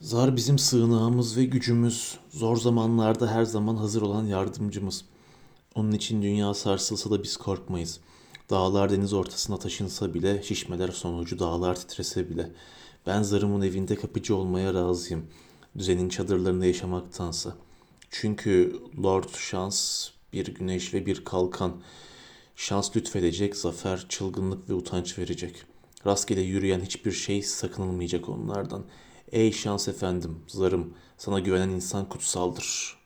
Zar bizim sığınağımız ve gücümüz. Zor zamanlarda her zaman hazır olan yardımcımız. Onun için dünya sarsılsa da biz korkmayız. Dağlar deniz ortasına taşınsa bile, şişmeler sonucu dağlar titrese bile. Ben zarımın evinde kapıcı olmaya razıyım. Düzenin çadırlarında yaşamaktansa. Çünkü Lord Şans bir güneş ve bir kalkan. Şans lütfedecek, zafer, çılgınlık ve utanç verecek. Rastgele yürüyen hiçbir şey sakınılmayacak onlardan. Ey şans efendim, zarım, sana güvenen insan kutsaldır.''